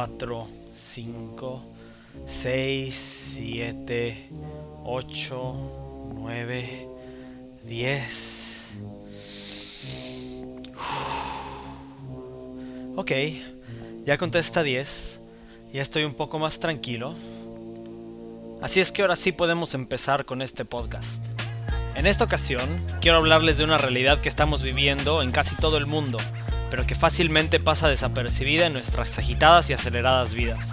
3, 4, 5, 6, 7, 8, 9, 10. Ok, ya conté hasta 10. Ya estoy un poco más tranquilo. Así es que ahora sí podemos empezar con este podcast. En esta ocasión, quiero hablarles de una realidad que estamos viviendo en casi todo el mundo, pero que fácilmente pasa desapercibida en nuestras agitadas y aceleradas vidas.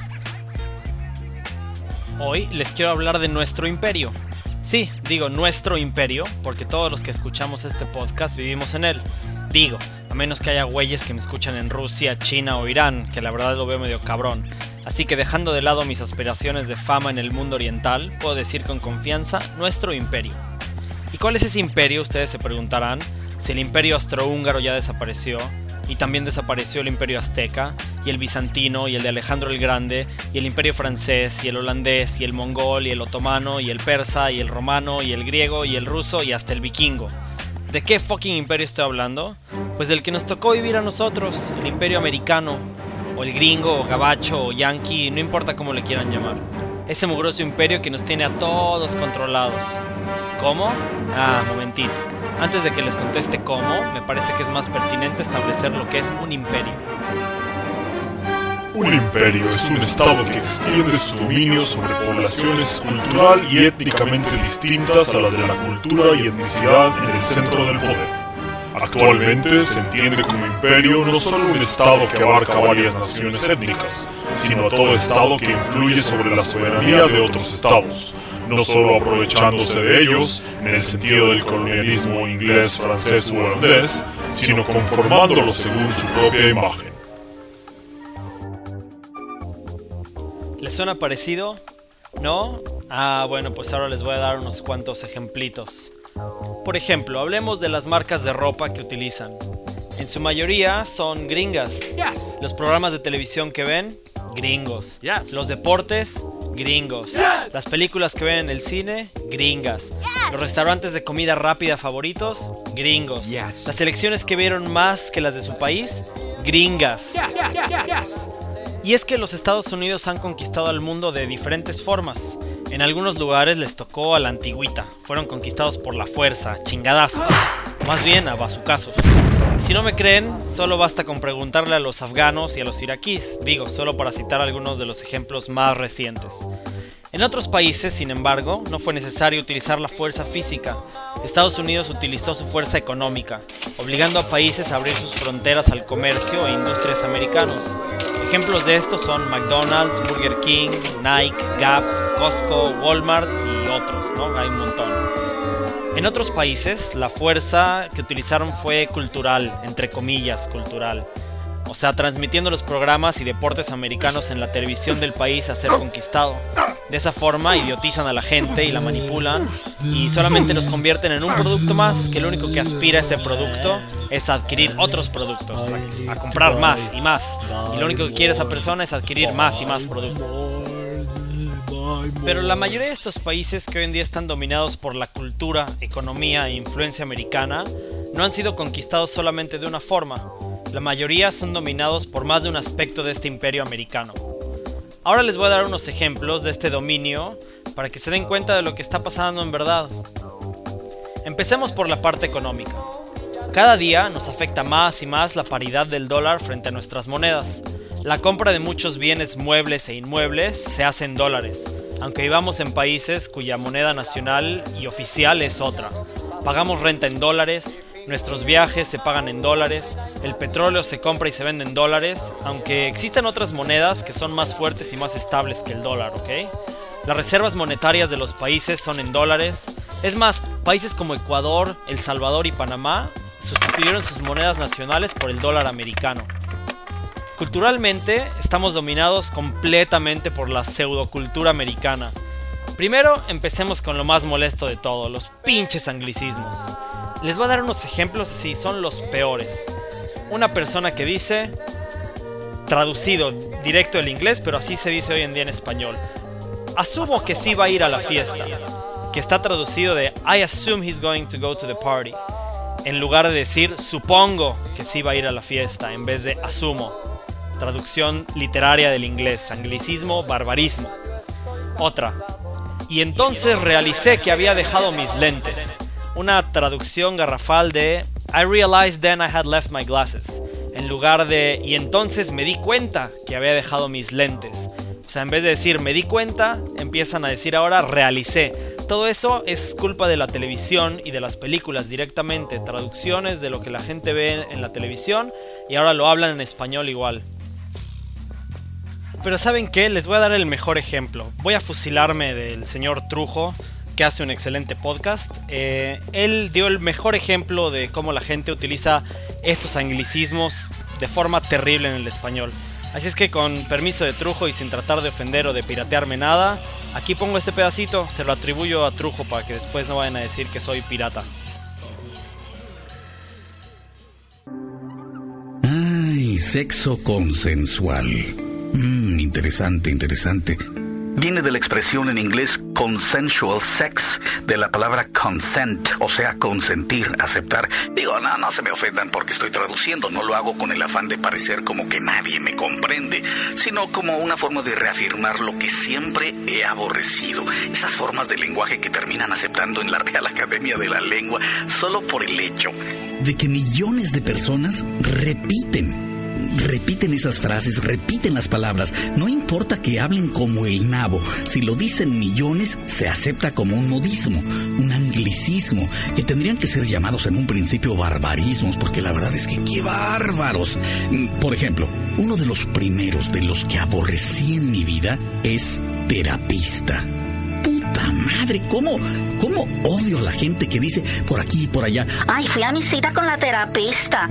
Hoy les quiero hablar de nuestro imperio. Sí, digo nuestro imperio, porque todos los que escuchamos este podcast vivimos en él. Digo, a menos que haya güeyes que me escuchan en Rusia, China o Irán, que la verdad lo veo medio cabrón. Así que dejando de lado mis aspiraciones de fama en el mundo oriental, puedo decir con confianza nuestro imperio. ¿Y cuál es ese imperio? Ustedes se preguntarán. Si el imperio austrohúngaro ya desapareció, y también desapareció el imperio azteca, y el bizantino, y el de Alejandro el Grande, y el imperio francés, y el holandés, y el mongol, y el otomano, y el persa, y el romano, y el griego, y el ruso, y hasta el vikingo. ¿De qué fucking imperio estoy hablando? Pues del que nos tocó vivir a nosotros, el imperio americano, o el gringo, o gabacho, o yankee, no importa cómo le quieran llamar. Ese mugroso imperio que nos tiene a todos controlados. ¿Cómo? Ah, momentito. Antes de que les conteste cómo, me parece que es más pertinente establecer lo que es un imperio. Un imperio es un estado que extiende su dominio sobre poblaciones cultural y étnicamente distintas a las de la cultura y etnicidad en el centro del poder. Actualmente se entiende como imperio no solo un estado que abarca varias naciones étnicas, sino todo estado que influye sobre la soberanía de otros estados, no solo aprovechándose de ellos en el sentido del colonialismo inglés, francés u holandés, sino conformándolos según su propia imagen. ¿Les suena parecido? ¿No? Ah, bueno, pues ahora les voy a dar unos cuantos ejemplitos. Por ejemplo, hablemos de las marcas de ropa que utilizan. En su mayoría son gringas. Los programas de televisión que ven, gringos. Los deportes, gringos. Las películas que ven en el cine, gringas. Los restaurantes de comida rápida favoritos, gringos. Las elecciones que vieron más que las de su país, gringas. Y es que los Estados Unidos han conquistado al mundo de diferentes formas. En algunos lugares les tocó a la antigüita, fueron conquistados por la fuerza, chingadazo, más bien a bazucazos. Si no me creen, solo basta con preguntarle a los afganos y a los iraquíes, digo, solo para citar algunos de los ejemplos más recientes. En otros países, sin embargo, no fue necesario utilizar la fuerza física. Estados Unidos utilizó su fuerza económica, obligando a países a abrir sus fronteras al comercio e industrias americanos. Ejemplos de esto son McDonald's, Burger King, Nike, Gap, Costco, Walmart y otros, ¿no? Hay un montón. En otros países, la fuerza que utilizaron fue cultural, entre comillas, cultural. O sea, transmitiendo los programas y deportes americanos en la televisión del país a ser conquistado. De esa forma idiotizan a la gente y la manipulan y solamente los convierten en un producto más que lo único que aspira a ese producto es adquirir otros productos, a, comprar más y más. Y lo único que quiere esa persona es adquirir más y más productos. Pero la mayoría de estos países que hoy en día están dominados por la cultura, economía e influencia americana no han sido conquistados solamente de una forma. La mayoría son dominados por más de un aspecto de este imperio americano. Ahora les voy a dar unos ejemplos de este dominio para que se den cuenta de lo que está pasando en verdad. Empecemos por la parte económica. Cada día nos afecta más y más la paridad del dólar frente a nuestras monedas. La compra de muchos bienes muebles e inmuebles se hace en dólares, aunque vivamos en países cuya moneda nacional y oficial es otra. Pagamos renta en dólares, nuestros viajes se pagan en dólares, el petróleo se compra y se vende en dólares, aunque existen otras monedas que son más fuertes y más estables que el dólar, ¿ok? Las reservas monetarias de los países son en dólares. Es más, países como Ecuador, El Salvador y Panamá sustituyeron sus monedas nacionales por el dólar americano. Culturalmente, estamos dominados completamente por la pseudocultura americana. Primero, empecemos con lo más molesto de todo, los pinches anglicismos. Les voy a dar unos ejemplos si son los peores. Una persona que dice, traducido directo del inglés, pero así se dice hoy en día en español. Asumo que sí va a ir a la fiesta, que está traducido de I assume he's going to go to the party, en lugar de decir supongo que sí va a ir a la fiesta, en vez de asumo. Traducción literaria del inglés, anglicismo, barbarismo. Otra. Y entonces realicé que había dejado mis lentes. Una traducción garrafal de I realized then I had left my glasses. En lugar de y entonces me di cuenta que había dejado mis lentes. O sea, en vez de decir me di cuenta, empiezan a decir ahora realicé. Todo eso es culpa de la televisión y de las películas directamente, traducciones de lo que la gente ve en la televisión y ahora lo hablan en español igual. Pero ¿saben qué? Les voy a dar el mejor ejemplo. Voy a fusilarme del señor Trujo, que hace un excelente podcast. Eh, él dio el mejor ejemplo de cómo la gente utiliza estos anglicismos de forma terrible en el español. Así es que con permiso de Trujo y sin tratar de ofender o de piratearme nada, aquí pongo este pedacito, se lo atribuyo a Trujo para que después no vayan a decir que soy pirata. Ay, sexo consensual. Mmm, interesante, interesante viene de la expresión en inglés consensual sex, de la palabra consent, o sea, consentir, aceptar. Digo, no, no se me ofendan porque estoy traduciendo, no lo hago con el afán de parecer como que nadie me comprende, sino como una forma de reafirmar lo que siempre he aborrecido. Esas formas de lenguaje que terminan aceptando en la Real Academia de la Lengua solo por el hecho de que millones de personas repiten repiten esas frases, repiten las palabras. No importa que hablen como el nabo. Si lo dicen millones, se acepta como un modismo, un anglicismo, que tendrían que ser llamados en un principio barbarismos, porque la verdad es que qué bárbaros. Por ejemplo, uno de los primeros de los que aborrecí en mi vida es terapista puta madre, ¿cómo, ¿cómo odio a la gente que dice por aquí y por allá? Ay, fui a mi cita con la terapista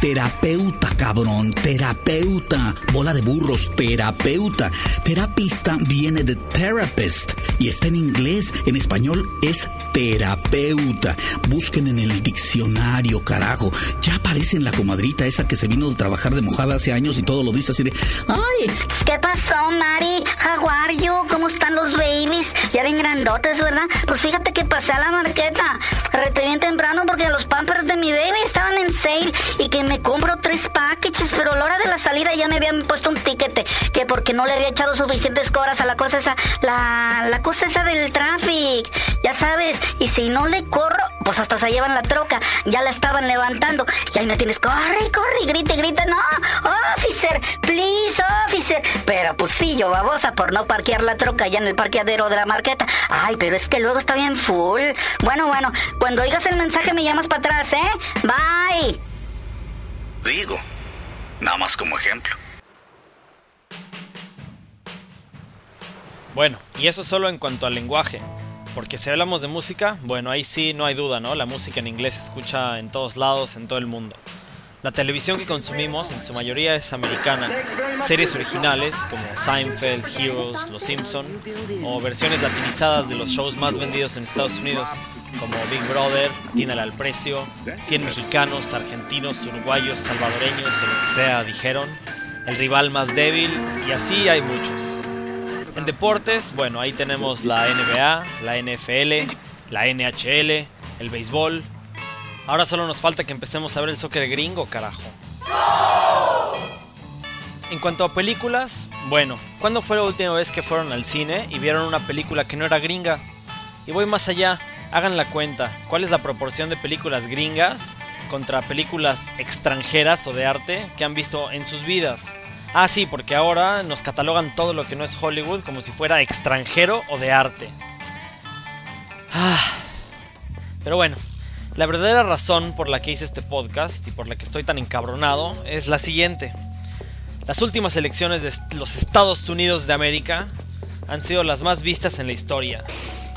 terapeuta, cabrón, terapeuta, bola de burros, terapeuta. Terapista viene de therapist y está en inglés, en español es terapeuta. Busquen en el diccionario, carajo. Ya aparece en la comadrita esa que se vino de trabajar de mojada hace años y todo lo dice así de, ay. ¿Qué pasó, Mari? Are you? ¿Cómo están los babies? Ya ven grandotes, ¿verdad? Pues fíjate que pasé a la marqueta. Rete bien temprano porque los pampers de mi baby estaban en sale y que me compro tres packages, pero a la hora de la salida ya me habían puesto un tiquete, que porque no le había echado suficientes coras a la cosa esa, la, la cosa esa del tráfico, ya sabes, y si no le corro, pues hasta se llevan la troca, ya la estaban levantando, y ahí me tienes, corre, corre, y grite, grita, no, officer, please, officer, pero pues sí, yo babosa por no parquear la troca ya en el parqueadero de la marqueta, ay, pero es que luego está bien full, bueno, bueno, cuando oigas el mensaje me llamas para atrás, ¿eh? Bye. Digo, nada más como ejemplo. Bueno, y eso solo en cuanto al lenguaje. Porque si hablamos de música, bueno, ahí sí no hay duda, ¿no? La música en inglés se escucha en todos lados, en todo el mundo. La televisión que consumimos en su mayoría es americana. Series originales como Seinfeld, Heroes, Los Simpson o versiones latinizadas de los shows más vendidos en Estados Unidos como Big Brother, Tínale al precio, 100 mexicanos, argentinos, uruguayos, salvadoreños o lo que sea dijeron, el rival más débil y así hay muchos. En deportes, bueno, ahí tenemos la NBA, la NFL, la NHL, el béisbol, Ahora solo nos falta que empecemos a ver el soccer gringo, carajo. En cuanto a películas, bueno, ¿cuándo fue la última vez que fueron al cine y vieron una película que no era gringa? Y voy más allá, hagan la cuenta, ¿cuál es la proporción de películas gringas contra películas extranjeras o de arte que han visto en sus vidas? Ah, sí, porque ahora nos catalogan todo lo que no es Hollywood como si fuera extranjero o de arte. Ah, pero bueno, la verdadera razón por la que hice este podcast y por la que estoy tan encabronado es la siguiente. Las últimas elecciones de los Estados Unidos de América han sido las más vistas en la historia,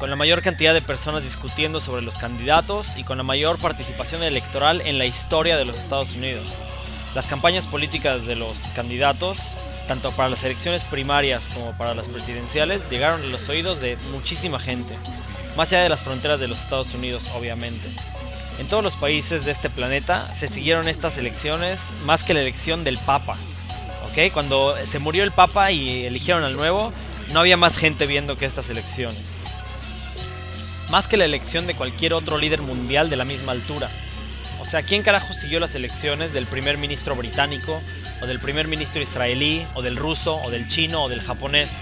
con la mayor cantidad de personas discutiendo sobre los candidatos y con la mayor participación electoral en la historia de los Estados Unidos. Las campañas políticas de los candidatos, tanto para las elecciones primarias como para las presidenciales, llegaron a los oídos de muchísima gente, más allá de las fronteras de los Estados Unidos, obviamente. En todos los países de este planeta se siguieron estas elecciones más que la elección del Papa. ¿Ok? Cuando se murió el Papa y eligieron al nuevo, no había más gente viendo que estas elecciones. Más que la elección de cualquier otro líder mundial de la misma altura. O sea, ¿quién carajo siguió las elecciones del primer ministro británico, o del primer ministro israelí, o del ruso, o del chino, o del japonés?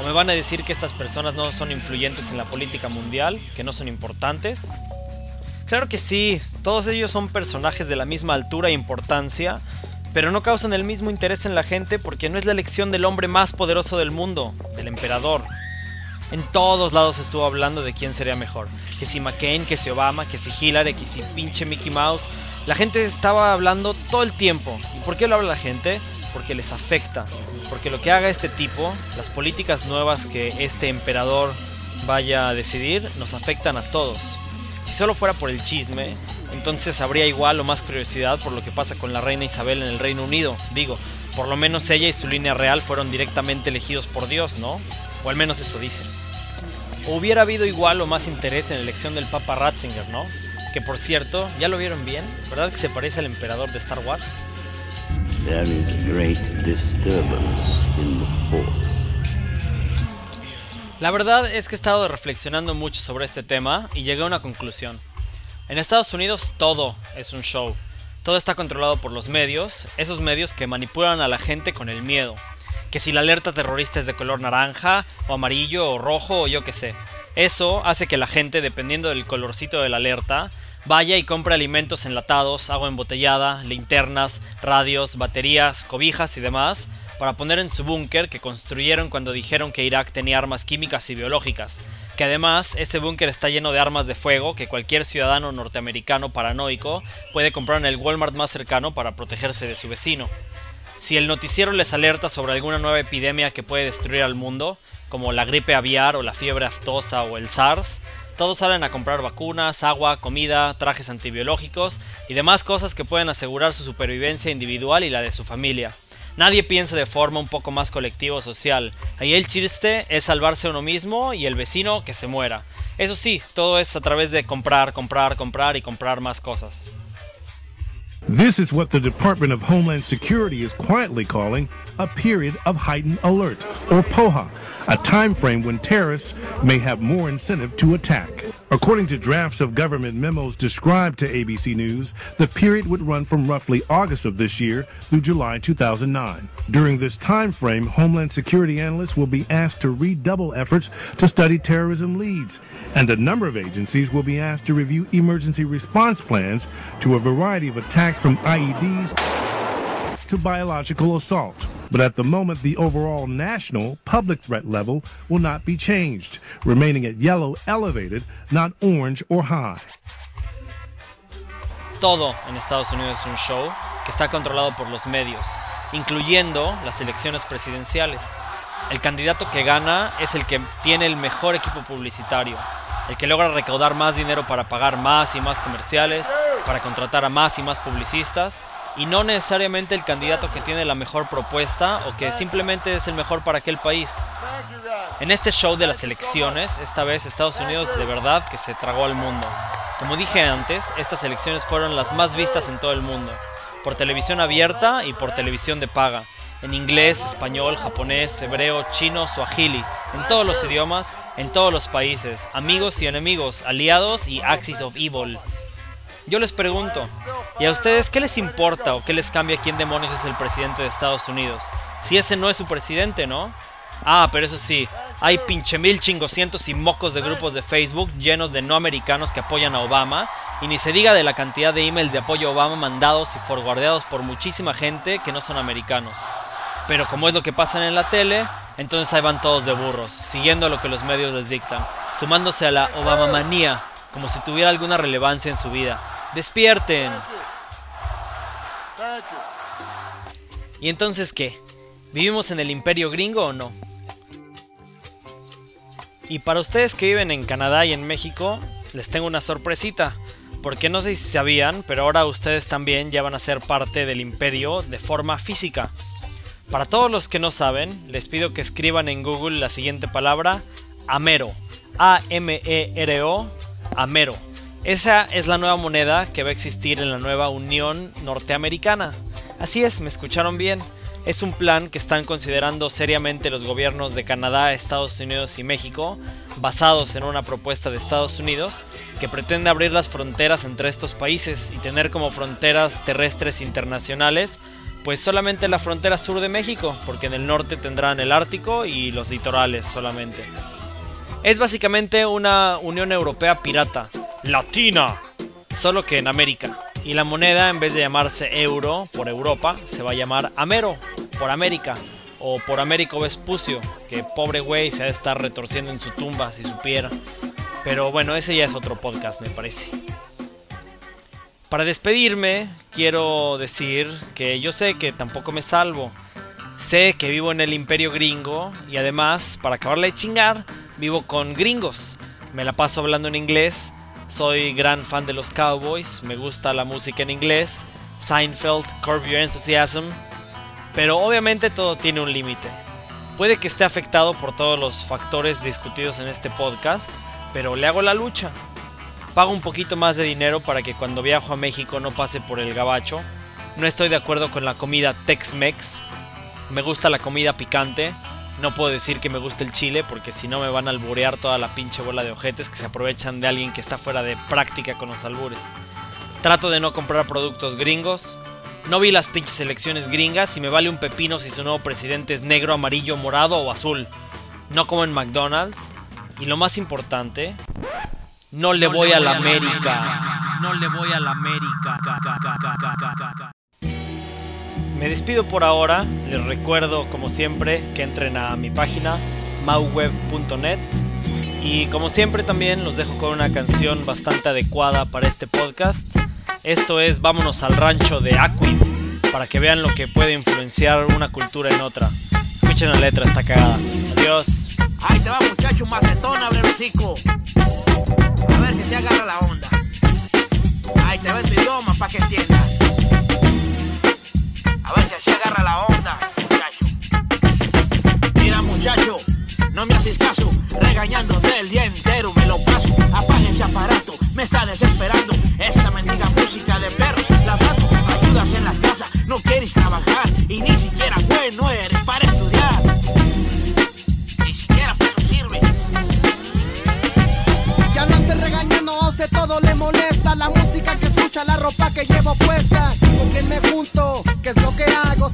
¿O me van a decir que estas personas no son influyentes en la política mundial, que no son importantes? Claro que sí, todos ellos son personajes de la misma altura e importancia, pero no causan el mismo interés en la gente porque no es la elección del hombre más poderoso del mundo, del emperador. En todos lados estuvo hablando de quién sería mejor. Que si McCain, que si Obama, que si Hillary, que si pinche Mickey Mouse. La gente estaba hablando todo el tiempo. ¿Y por qué lo habla la gente? Porque les afecta. Porque lo que haga este tipo, las políticas nuevas que este emperador vaya a decidir, nos afectan a todos. Si solo fuera por el chisme, entonces habría igual o más curiosidad por lo que pasa con la reina Isabel en el Reino Unido. Digo, por lo menos ella y su línea real fueron directamente elegidos por Dios, ¿no? O al menos eso dicen. O hubiera habido igual o más interés en la elección del Papa Ratzinger, ¿no? Que por cierto, ¿ya lo vieron bien? ¿Verdad que se parece al emperador de Star Wars? There is great disturbance in the force. La verdad es que he estado reflexionando mucho sobre este tema y llegué a una conclusión. En Estados Unidos todo es un show. Todo está controlado por los medios, esos medios que manipulan a la gente con el miedo. Que si la alerta terrorista es de color naranja, o amarillo, o rojo, o yo qué sé. Eso hace que la gente, dependiendo del colorcito de la alerta, vaya y compre alimentos enlatados, agua embotellada, linternas, radios, baterías, cobijas y demás, para poner en su búnker que construyeron cuando dijeron que Irak tenía armas químicas y biológicas, que además ese búnker está lleno de armas de fuego que cualquier ciudadano norteamericano paranoico puede comprar en el Walmart más cercano para protegerse de su vecino. Si el noticiero les alerta sobre alguna nueva epidemia que puede destruir al mundo, como la gripe aviar o la fiebre aftosa o el SARS, todos salen a comprar vacunas, agua, comida, trajes antibiológicos y demás cosas que pueden asegurar su supervivencia individual y la de su familia. Nadie piensa de forma un poco más colectiva o social. Ahí el chiste es salvarse uno mismo y el vecino que se muera. Eso sí, todo es a través de comprar, comprar, comprar y comprar más cosas. This is what the Department of Homeland Security is quietly calling a period of heightened alert, or POHA, a time frame when terrorists may have more incentive to attack. According to drafts of government memos described to ABC News, the period would run from roughly August of this year through July 2009. During this time frame, Homeland Security analysts will be asked to redouble efforts to study terrorism leads, and a number of agencies will be asked to review emergency response plans to a variety of attacks from IEDs to biological assault. But at the moment, the overall national public threat level will not be changed, remaining at yellow elevated, not orange or high. Todo en Estados Unidos es un show que está controlado por los medios, incluyendo las elecciones presidenciales. El candidato que gana es el que tiene el mejor equipo publicitario, el que logra recaudar más dinero para pagar más y más comerciales, para contratar a más y más publicistas y no necesariamente el candidato que tiene la mejor propuesta o que simplemente es el mejor para aquel país. En este show de las elecciones, esta vez Estados Unidos de verdad que se tragó al mundo. Como dije antes, estas elecciones fueron las más vistas en todo el mundo, por televisión abierta y por televisión de paga, en inglés, español, japonés, hebreo, chino, suajili, en todos los idiomas, en todos los países, amigos y enemigos, aliados y axis of evil. Yo les pregunto, ¿y a ustedes qué les importa o qué les cambia quién demonios es el presidente de Estados Unidos? Si ese no es su presidente, ¿no? Ah, pero eso sí, hay pinche mil chingocientos y mocos de grupos de Facebook llenos de no americanos que apoyan a Obama, y ni se diga de la cantidad de emails de apoyo a Obama mandados y forwardeados por muchísima gente que no son americanos. Pero como es lo que pasa en la tele, entonces ahí van todos de burros, siguiendo lo que los medios les dictan, sumándose a la Obama manía, como si tuviera alguna relevancia en su vida. Despierten. ¿Y entonces qué? ¿Vivimos en el imperio gringo o no? Y para ustedes que viven en Canadá y en México, les tengo una sorpresita. Porque no sé si sabían, pero ahora ustedes también ya van a ser parte del imperio de forma física. Para todos los que no saben, les pido que escriban en Google la siguiente palabra, Amero. A-M-E-R-O, Amero. Esa es la nueva moneda que va a existir en la nueva Unión Norteamericana. Así es, me escucharon bien. Es un plan que están considerando seriamente los gobiernos de Canadá, Estados Unidos y México, basados en una propuesta de Estados Unidos que pretende abrir las fronteras entre estos países y tener como fronteras terrestres internacionales pues solamente la frontera sur de México, porque en el norte tendrán el Ártico y los litorales solamente. Es básicamente una Unión Europea pirata, latina, solo que en América. Y la moneda, en vez de llamarse euro por Europa, se va a llamar Amero por América. O por Américo Vespucio, que pobre güey se ha de estar retorciendo en su tumba si supiera. Pero bueno, ese ya es otro podcast, me parece. Para despedirme, quiero decir que yo sé que tampoco me salvo. Sé que vivo en el imperio gringo y además, para acabarle de chingar, vivo con gringos. Me la paso hablando en inglés, soy gran fan de los Cowboys, me gusta la música en inglés, Seinfeld, Curb Your Enthusiasm, pero obviamente todo tiene un límite. Puede que esté afectado por todos los factores discutidos en este podcast, pero le hago la lucha. Pago un poquito más de dinero para que cuando viajo a México no pase por el gabacho. No estoy de acuerdo con la comida Tex-Mex. Me gusta la comida picante. No puedo decir que me gusta el chile porque si no me van a alburear toda la pinche bola de ojetes que se aprovechan de alguien que está fuera de práctica con los albures. Trato de no comprar productos gringos. No vi las pinches elecciones gringas y me vale un pepino si su nuevo presidente es negro, amarillo, morado o azul. No como en McDonald's. Y lo más importante, no le voy a la América. No le voy a la América. Me despido por ahora. Les recuerdo, como siempre, que entren a mi página mauweb.net. Y como siempre también los dejo con una canción bastante adecuada para este podcast. Esto es Vámonos al rancho de Aquid, para que vean lo que puede influenciar una cultura en otra. Escuchen la letra, está cagada. Adiós. Ahí te va muchacho, macetón, abre el hocico. A ver si se agarra la onda. Ahí te va tu idioma para que entiendas. A ver si así agarra la onda, muchacho. Mira, muchacho, no me haces caso. Regañándote el día entero me lo paso. Apaga ese aparato, me está desesperando. Esa mendiga música de perros ladrando. Ayudas en la casa, no quieres trabajar. Y ni siquiera bueno eres para estudiar. Ni siquiera para eso sirve. Ya no estoy regañando, o sea, todo le molesta La música que escucha, la ropa que llevo puesta Con quien me junto, qué es lo que hago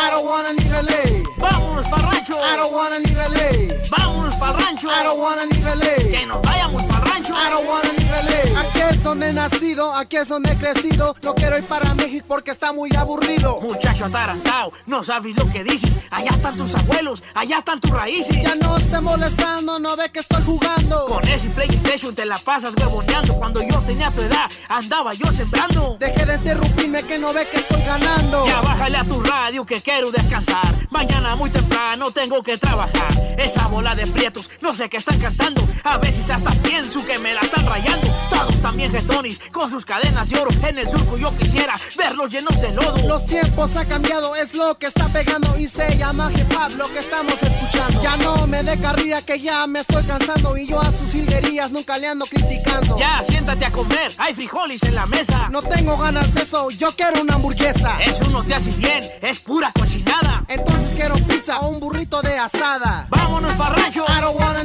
I don't wanna ni LA Vámonos para rancho. I don't wanna ni LA Vámonos para rancho. I don't wanna ni LA Que nos vayamos para rancho I don't wanna LA Aquí es donde he nacido, aquí es donde he crecido No quiero ir para México porque está muy aburrido Muchacho atarantado, no sabes lo que dices. Allá están tus abuelos, allá están tus raíces. Ya no esté molestando, no ve que estoy jugando Con ese PlayStation te la pasas huevoneando. Cuando yo tenía tu edad, andaba yo sembrando. Deje de interrumpirme que no ve que estoy ganando Ya bájale a tu radio que quiero descansar. Mañana muy temprano tengo que trabajar. Esa bola de prietos, no sé qué están cantando. A veces hasta pienso que me la están rayando. Todos también jetonis, con sus cadenas de oro. En el surco yo quisiera verlos llenos de lodo. Los tiempos ha cambiado, es lo que está pegando y se llama hip hop lo que estamos escuchando. Ya no me dé carrilla que ya me estoy cansando y yo a sus hilguerías nunca le ando criticando. Ya, siéntate a comer, hay frijoles en la mesa. No tengo ganas de eso, yo quiero una hamburguesa. Eso no te hace bien, es pura cochinada. Entonces quiero pizza o un burrito de asada. Vámonos para rancho, I don't wanna.